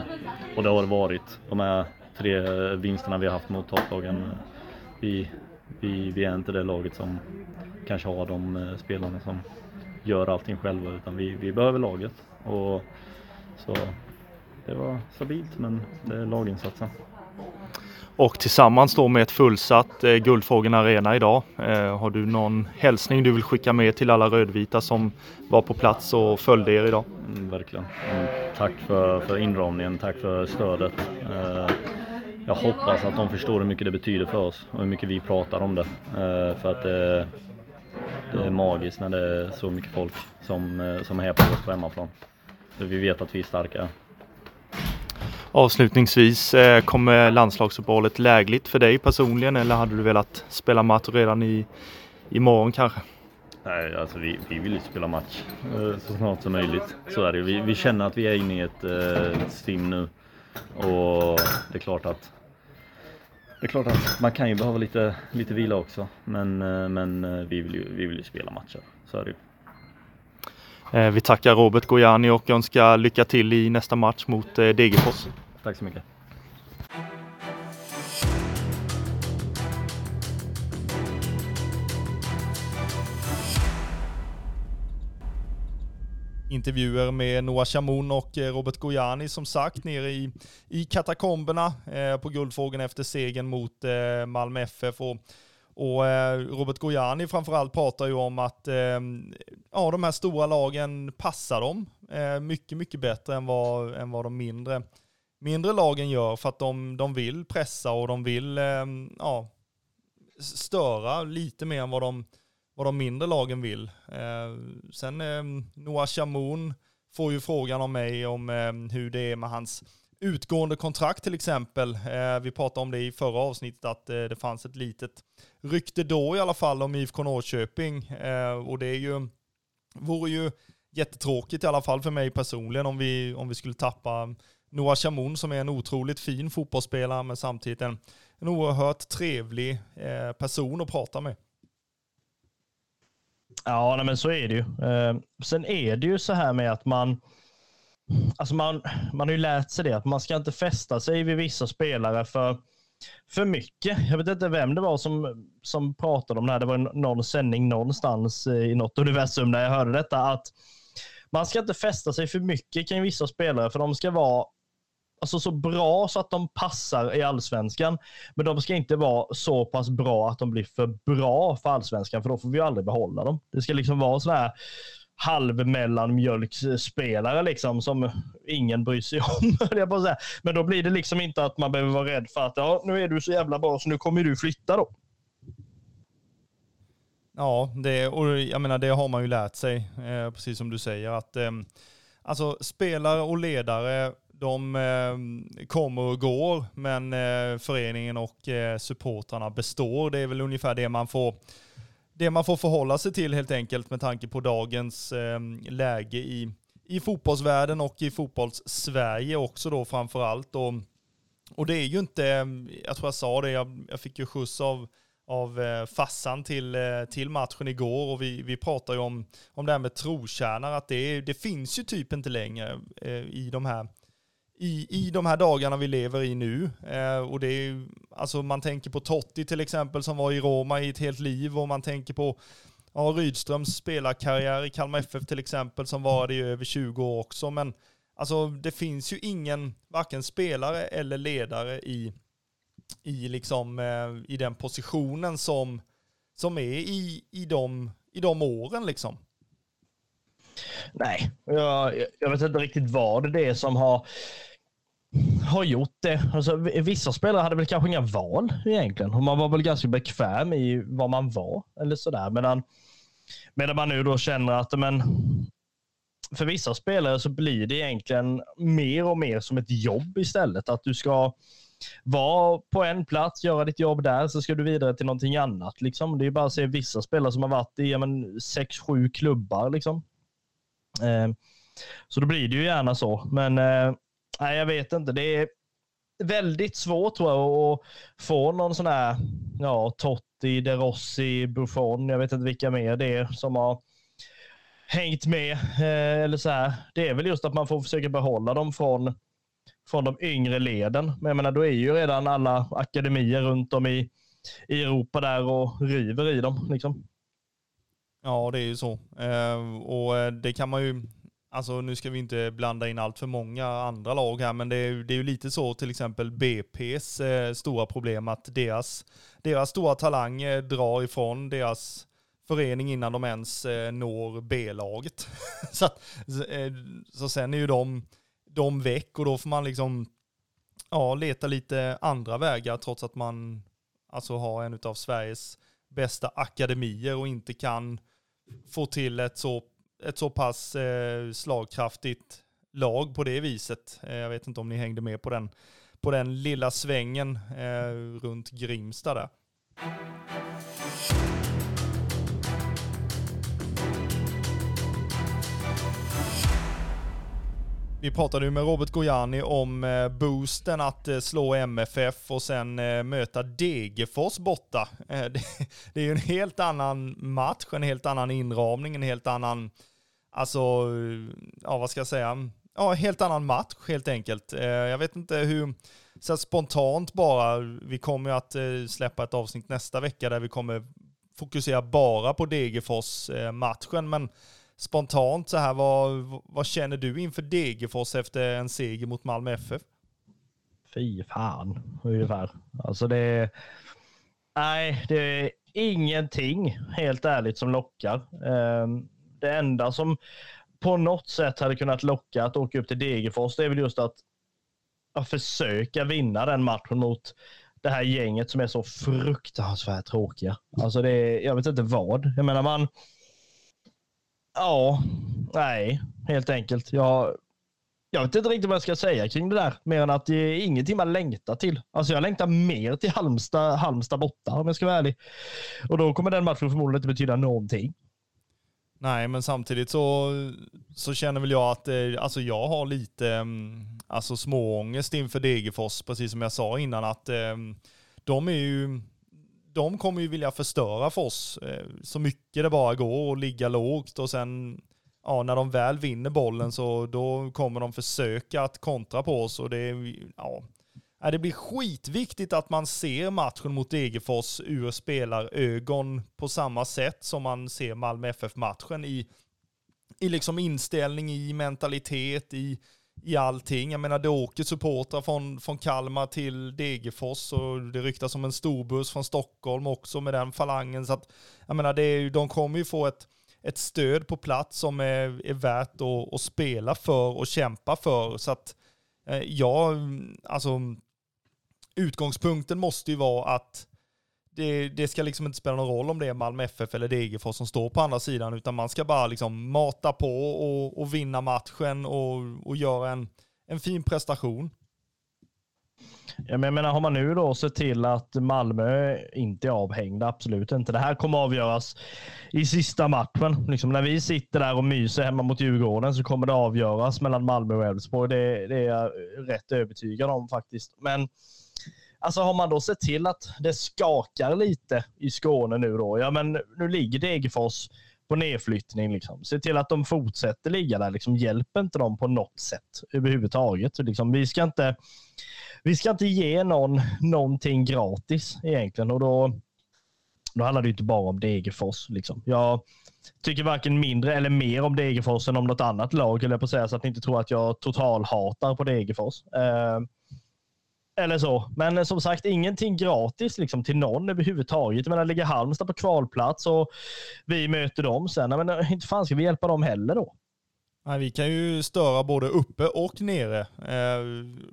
Och det har det varit. De här tre vinsterna vi har haft mot topplagen. Vi, vi, vi är inte det laget som kanske har de eh, spelarna som gör allting själva utan vi, vi behöver laget. Och så det var stabilt men det är laginsatsen. Och tillsammans då med ett fullsatt eh, Guldfågeln Arena idag. Eh, har du någon hälsning du vill skicka med till alla rödvita som var på plats och följde er idag? Mm, verkligen. Mm, tack för, för inramningen, tack för stödet. Eh, jag hoppas att de förstår hur mycket det betyder för oss och hur mycket vi pratar om det. Eh, för att det, är magiskt när det är så mycket folk som, eh, som är här på oss på hemmaplan. För vi vet att vi är starka. Avslutningsvis, eh, kommer landslagsuppehållet lägligt för dig personligen eller hade du velat spela match redan i imorgon kanske? Nej, alltså vi, vi vill ju spela match eh, så snart som möjligt. Så är det. Vi, vi känner att vi är inne i ett eh, stim nu. Och det är klart att det är klart att man kan ju behöva lite, lite vila också. Men, eh, men eh, vi, vill ju, vi vill ju spela matcher. Så är det ju. Eh, vi tackar Robert Gojani och önskar lycka till i nästa match mot Degerfors. Tack så mycket. Intervjuer med Noah Chamoun och eh, Robert Gojani som sagt nere i, i katakomberna eh, på Guldfågeln efter segern mot eh, Malmö FF. Och, och eh, Robert Gojani framförallt pratar ju om att eh, ja, de här stora lagen passar dem eh, mycket, mycket bättre än vad, än vad de mindre, mindre lagen gör för att de, de vill pressa och de vill eh, ja, störa lite mer än vad de, vad de mindre lagen vill. Eh, sen eh, Noah Chamoun får ju frågan av mig om eh, hur det är med hans utgående kontrakt till exempel. Eh, vi pratade om det i förra avsnittet att eh, det fanns ett litet rykte då i alla fall om IFK Norrköping eh, och det är ju, vore ju jättetråkigt i alla fall för mig personligen om vi, om vi skulle tappa Noah Chamoun som är en otroligt fin fotbollsspelare men samtidigt en, en oerhört trevlig eh, person att prata med. Ja, nej, men så är det ju. Eh, sen är det ju så här med att man, alltså man, man har ju lärt sig det, att man ska inte fästa sig vid vissa spelare för för mycket. Jag vet inte vem det var som, som pratade om det här. Det var någon sändning någonstans eh, i något universum där jag hörde detta. att Man ska inte fästa sig för mycket kring vissa spelare för de ska vara alltså så bra så att de passar i allsvenskan. Men de ska inte vara så pass bra att de blir för bra för allsvenskan, för då får vi aldrig behålla dem. Det ska liksom vara sådana här halvmellanmjölksspelare liksom som ingen bryr sig *laughs* om. Jag bara säga. Men då blir det liksom inte att man behöver vara rädd för att ja, nu är du så jävla bra så nu kommer du flytta då. Ja, det, och jag menar det har man ju lärt sig, eh, precis som du säger, att eh, alltså spelare och ledare de eh, kommer och går, men eh, föreningen och eh, supportrarna består. Det är väl ungefär det man får det man får förhålla sig till helt enkelt med tanke på dagens eh, läge i, i fotbollsvärlden och i fotbolls-Sverige också då framför allt. Och, och det är ju inte, eh, jag tror jag sa det, jag, jag fick ju skjuts av av eh, fassan till, eh, till matchen igår och vi, vi pratar ju om, om det här med trotjänare, att det, det finns ju typ inte längre eh, i de här i, i de här dagarna vi lever i nu. Eh, och det är alltså man tänker på Totti till exempel som var i Roma i ett helt liv och man tänker på ja, Rydströms spelarkarriär i Kalmar FF till exempel som var det i över 20 år också. Men alltså det finns ju ingen, varken spelare eller ledare i, i, liksom, eh, i den positionen som, som är i, i, de, i de åren liksom. Nej, jag, jag vet inte riktigt vad det är som har har gjort det. Alltså, vissa spelare hade väl kanske inga val egentligen. Och man var väl ganska bekväm i vad man var. Eller sådär. Medan, medan man nu då känner att men, för vissa spelare så blir det egentligen mer och mer som ett jobb istället. Att du ska vara på en plats, göra ditt jobb där, så ska du vidare till någonting annat. Liksom. Det är bara att se vissa spelare som har varit i men, sex, sju klubbar. Liksom. Eh, så då blir det ju gärna så. Men eh, nej, jag vet inte. Det är väldigt svårt tror jag att få någon sån här ja, Totti, De Rossi, Buffon. Jag vet inte vilka mer det är som har hängt med. Eh, eller så här. Det är väl just att man får försöka behålla dem från, från de yngre leden. Men jag menar, då är ju redan alla akademier runt om i, i Europa där och river i dem. Liksom. Ja, det är ju så. Eh, och eh, det kan man ju Alltså nu ska vi inte blanda in allt för många andra lag här, men det är, det är ju lite så till exempel BP's eh, stora problem att deras, deras stora talang eh, drar ifrån deras förening innan de ens eh, når B-laget. *laughs* så, att, eh, så sen är ju de, de väck och då får man liksom ja, leta lite andra vägar trots att man alltså har en av Sveriges bästa akademier och inte kan få till ett så ett så pass eh, slagkraftigt lag på det viset. Eh, jag vet inte om ni hängde med på den, på den lilla svängen eh, runt Grimsta där. Vi pratade ju med Robert Gojani om eh, boosten att eh, slå MFF och sen eh, möta Degerfors borta. *laughs* Det är ju en helt annan match, en helt annan inramning, en helt annan, alltså, ja vad ska jag säga, ja helt annan match helt enkelt. Jag vet inte hur, så spontant bara, vi kommer ju att släppa ett avsnitt nästa vecka där vi kommer fokusera bara på Degerfors matchen, men spontant så här, vad, vad känner du inför Degerfors efter en seger mot Malmö FF? Fy fan, ungefär. Alltså det Nej, det är ingenting, helt ärligt, som lockar. Ehm, det enda som på något sätt hade kunnat locka att åka upp till Degerfors, det är väl just att, att försöka vinna den matchen mot det här gänget som är så fruktansvärt tråkiga. Alltså det är, jag vet inte vad. Jag menar man, Ja, nej, helt enkelt. Jag, jag vet inte riktigt vad jag ska säga kring det där, mer än att det är ingenting man längtar till. Alltså jag längtar mer till Halmstad, Halmstad borta om jag ska vara ärlig. Och då kommer den matchen förmodligen inte betyda någonting. Nej, men samtidigt så, så känner väl jag att alltså jag har lite mm, alltså småångest inför Degerfors, precis som jag sa innan, att mm, de är ju de kommer ju vilja förstöra för oss eh, så mycket det bara går och ligga lågt och sen ja, när de väl vinner bollen så då kommer de försöka att kontra på oss och det är, ja, det blir skitviktigt att man ser matchen mot Degerfors ur spelarögon på samma sätt som man ser Malmö FF-matchen i, i liksom inställning, i mentalitet, i, i allting. Jag menar det åker supportrar från, från Kalmar till Degerfors och det ryktas om en storbuss från Stockholm också med den falangen. Så att, jag menar det är, de kommer ju få ett, ett stöd på plats som är, är värt att, att spela för och kämpa för. Så att eh, ja, alltså utgångspunkten måste ju vara att det, det, ska liksom inte spela någon roll om det är Malmö FF eller Degerfors som står på andra sidan, utan man ska bara liksom mata på och, och vinna matchen och, och göra en, en fin prestation. Jag menar, har man nu då sett till att Malmö inte är avhängda, absolut inte. Det här kommer avgöras i sista matchen. Liksom när vi sitter där och myser hemma mot Djurgården så kommer det avgöras mellan Malmö och Elfsborg. Det, det är jag rätt övertygad om faktiskt. Men Alltså har man då sett till att det skakar lite i Skåne nu då? Ja, men nu ligger Degerfors på nedflyttning. Liksom. Se till att de fortsätter ligga där. Liksom, hjälp inte dem på något sätt överhuvudtaget. Liksom, vi, ska inte, vi ska inte ge någon någonting gratis egentligen. Och då, då handlar det inte bara om Degerfors. Liksom. Jag tycker varken mindre eller mer om Degerfors än om något annat lag, eller på att säga, så att ni inte tror att jag total hatar på Degerfors. Uh, eller så. Men eh, som sagt, ingenting gratis liksom, till någon överhuvudtaget. Jag menar, ligger Halmstad på kvalplats och vi möter dem sen. Men inte fan ska vi hjälpa dem heller då. Nej, vi kan ju störa både uppe och nere. Eh,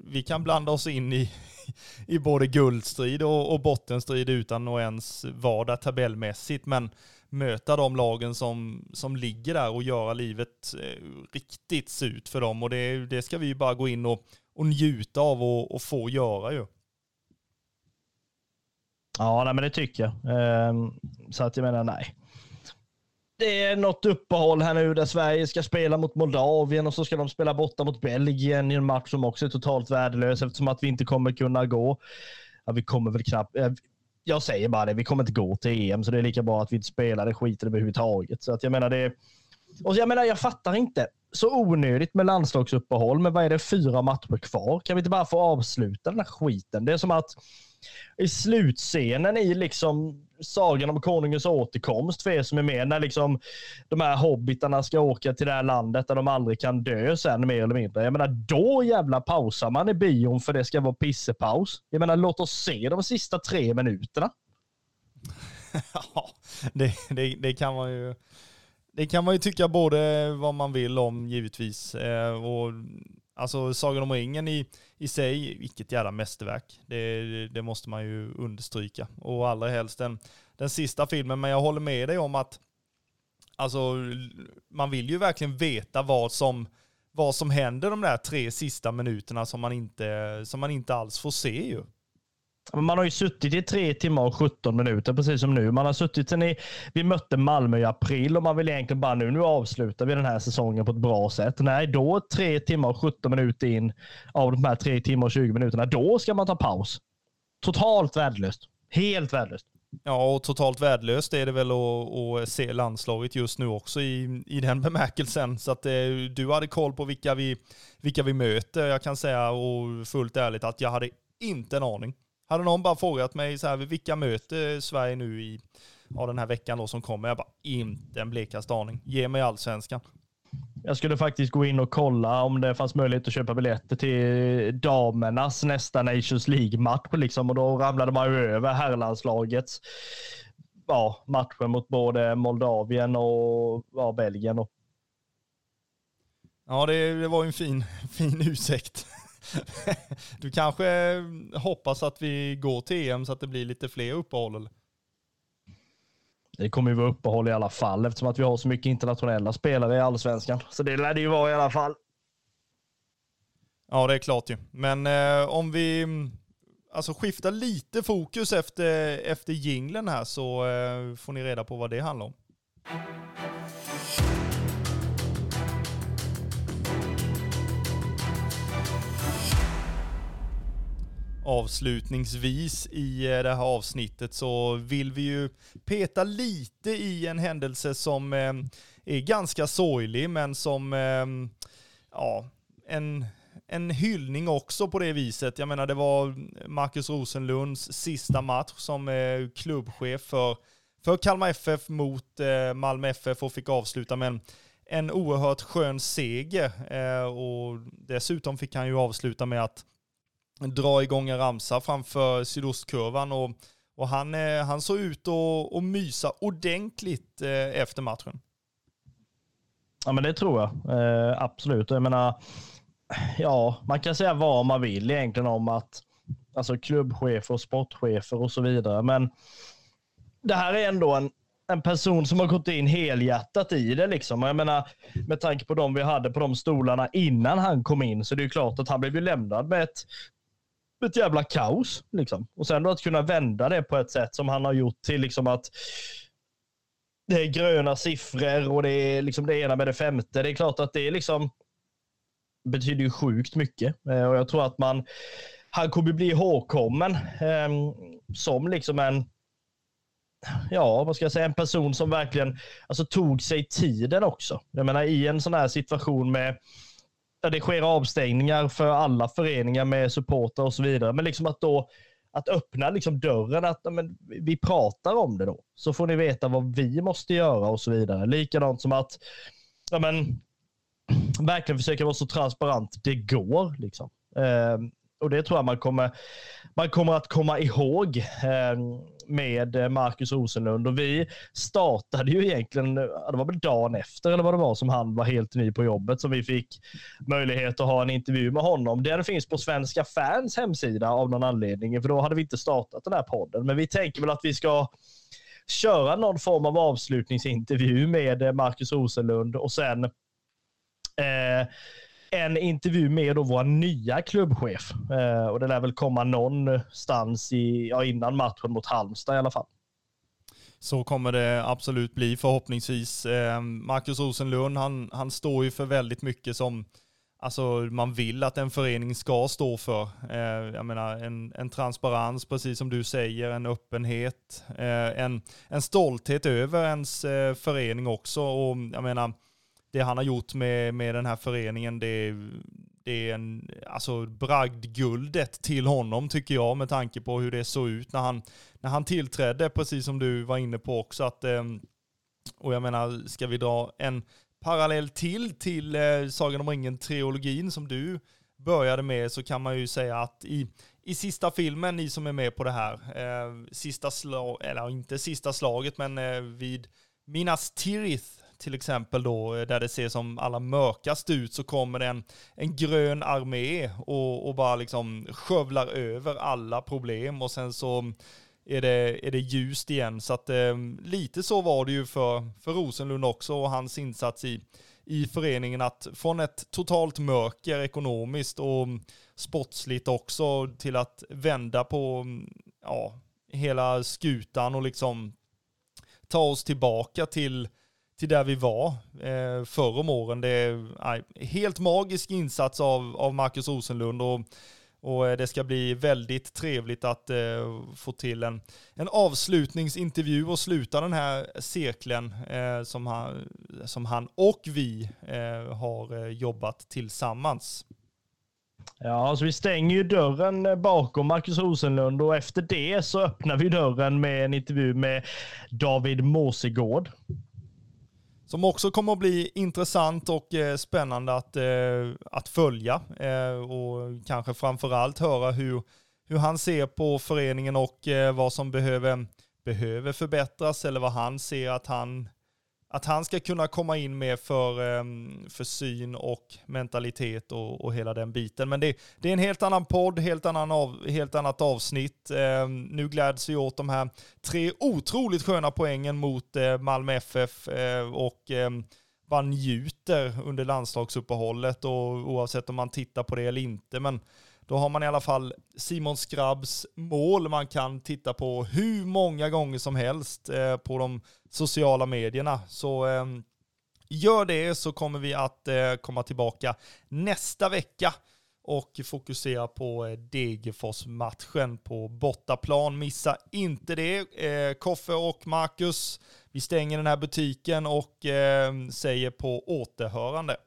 vi kan blanda oss in i, *laughs* i både guldstrid och, och bottenstrid utan att ens vara där tabellmässigt. Men möta de lagen som, som ligger där och göra livet eh, riktigt surt för dem. Och det, det ska vi ju bara gå in och, och njuta av och, och få göra ju. Ja, nej, men det tycker jag. Ehm, så att jag menar, nej. Det är något uppehåll här nu där Sverige ska spela mot Moldavien och så ska de spela borta mot Belgien i en match som också är totalt värdelös eftersom att vi inte kommer kunna gå. Ja, vi kommer väl knappt. Eh, jag säger bara det, vi kommer inte gå till EM så det är lika bra att vi inte spelar det skiten överhuvudtaget. Så att jag menar det. Och jag menar, jag fattar inte så onödigt med landslagsuppehåll, men vad är det, fyra matcher kvar? Kan vi inte bara få avsluta den här skiten? Det är som att i slutscenen i liksom Sagan om konungens återkomst för er som är med, när liksom de här hobbitarna ska åka till det här landet där de aldrig kan dö sen mer eller mindre. Jag menar, då jävla pausar man i bion för det ska vara pissepaus. Jag menar, låt oss se de sista tre minuterna. *laughs* ja, det, det, det kan man ju det kan man ju tycka både vad man vill om givetvis. Eh, och, alltså Sagan om ringen i, i sig, vilket jävla mästerverk. Det, det måste man ju understryka. Och allra helst den, den sista filmen. Men jag håller med dig om att alltså, man vill ju verkligen veta vad som, vad som händer de där tre sista minuterna som man inte, som man inte alls får se ju. Man har ju suttit i tre timmar och 17 minuter, precis som nu. Man har suttit sen i, vi mötte Malmö i april och man vill egentligen bara nu, nu avslutar vi den här säsongen på ett bra sätt. Nej, då tre timmar och 17 minuter in av de här tre timmar och 20 minuterna, då ska man ta paus. Totalt värdelöst. Helt värdelöst. Ja, och totalt värdelöst är det väl att, att se landslaget just nu också i, i den bemärkelsen. Så att eh, du hade koll på vilka vi, vilka vi möter. Jag kan säga och fullt ärligt att jag hade inte en aning. Hade någon bara frågat mig så här, vilka möter Sverige nu i ja, den här veckan då som kommer? Jag bara, inte en blekaste aning. Ge mig allsvenskan. Jag skulle faktiskt gå in och kolla om det fanns möjlighet att köpa biljetter till damernas nästa Nations League-match. Liksom, och då ramlade man ju över herrlandslagets ja, matcher mot både Moldavien och ja, Belgien. Och... Ja, det, det var ju en fin, *laughs* fin ursäkt. *laughs* du kanske hoppas att vi går till EM så att det blir lite fler uppehåll? Eller? Det kommer ju vara uppehåll i alla fall eftersom att vi har så mycket internationella spelare i allsvenskan. Så det lär det ju vara i alla fall. Ja, det är klart ju. Men eh, om vi alltså, skiftar lite fokus efter, efter jinglen här så eh, får ni reda på vad det handlar om. Avslutningsvis i eh, det här avsnittet så vill vi ju peta lite i en händelse som eh, är ganska sorglig men som, eh, ja, en, en hyllning också på det viset. Jag menar det var Marcus Rosenlunds sista match som eh, klubbchef för, för Kalmar FF mot eh, Malmö FF och fick avsluta med en, en oerhört skön seger. Eh, och dessutom fick han ju avsluta med att dra igång en ramsa framför sydostkurvan och, och han, eh, han såg ut att, och mysa ordentligt eh, efter matchen. Ja, men det tror jag. Eh, absolut. Jag menar, ja, man kan säga vad man vill egentligen om att alltså klubbchefer och sportchefer och så vidare. Men det här är ändå en, en person som har gått in helhjärtat i det. Liksom. Jag menar, med tanke på de vi hade på de stolarna innan han kom in så det är klart att han blev ju lämnad med ett, ett jävla kaos. Liksom. Och sen då att kunna vända det på ett sätt som han har gjort till liksom att det är gröna siffror och det är liksom det ena med det femte. Det är klart att det är liksom betyder ju sjukt mycket eh, och jag tror att man han kommer bli ihågkommen eh, som liksom en ja, vad ska jag säga, en person som verkligen alltså, tog sig tiden också. Jag menar i en sån här situation med där det sker avstängningar för alla föreningar med supporter och så vidare. Men liksom att då att öppna liksom dörren, att men, vi pratar om det då. Så får ni veta vad vi måste göra och så vidare. Likadant som att ja, men, verkligen försöka vara så transparent det går. Liksom. Eh, och det tror jag man kommer, man kommer att komma ihåg eh, med eh, Marcus Rosenlund. Och vi startade ju egentligen, eh, det var väl dagen efter eller vad det var som han var helt ny på jobbet som vi fick möjlighet att ha en intervju med honom. Den finns på Svenska fans hemsida av någon anledning, för då hade vi inte startat den här podden. Men vi tänker väl att vi ska köra någon form av avslutningsintervju med eh, Marcus Rosenlund och sen eh, en intervju med då vår nya klubbchef. Eh, och det lär väl komma någonstans i, ja, innan matchen mot Halmstad i alla fall. Så kommer det absolut bli förhoppningsvis. Eh, Marcus Rosenlund, han, han står ju för väldigt mycket som alltså, man vill att en förening ska stå för. Eh, jag menar en, en transparens, precis som du säger, en öppenhet, eh, en, en stolthet över ens eh, förening också. Och jag menar, det han har gjort med, med den här föreningen, det, det är en, alltså bragdguldet till honom tycker jag med tanke på hur det såg ut när han, när han tillträdde, precis som du var inne på också. Att, ehm, och jag menar, ska vi dra en parallell till till eh, Sagan om ringen-trilogin som du började med så kan man ju säga att i, i sista filmen, ni som är med på det här, eh, sista slag, eller inte sista slaget, men eh, vid Minas Tirith till exempel då, eh, där det ser som allra mörkast ut, så kommer det en, en grön armé och, och bara liksom skövlar över alla problem och sen så är det, är det ljust igen. Så att eh, lite så var det ju för, för Rosenlund också och hans insats i, i föreningen att från ett totalt mörker ekonomiskt och sportsligt också till att vända på ja, hela skutan och liksom ta oss tillbaka till till där vi var eh, förr om åren. Det är aj, helt magisk insats av, av Marcus Rosenlund och, och eh, det ska bli väldigt trevligt att eh, få till en, en avslutningsintervju och sluta den här cirkeln eh, som, han, som han och vi eh, har eh, jobbat tillsammans. Ja, så vi stänger ju dörren bakom Marcus Rosenlund och efter det så öppnar vi dörren med en intervju med David Måsegård. Som också kommer att bli intressant och eh, spännande att, eh, att följa eh, och kanske framförallt höra hur, hur han ser på föreningen och eh, vad som behöver, behöver förbättras eller vad han ser att han att han ska kunna komma in med för, ehm, för syn och mentalitet och, och hela den biten. Men det, det, är en helt annan podd, helt, annan av, helt annat avsnitt. Ehm, nu gläds vi åt de här tre otroligt sköna poängen mot eh, Malmö FF eh, och ehm, bara man njuter under landslagsuppehållet och oavsett om man tittar på det eller inte. Men då har man i alla fall Simon Skrabbs mål man kan titta på hur många gånger som helst eh, på de sociala medierna. Så eh, gör det så kommer vi att eh, komma tillbaka nästa vecka och fokusera på eh, Degerfors-matchen på bortaplan. Missa inte det. Eh, Koffe och Marcus, vi stänger den här butiken och eh, säger på återhörande.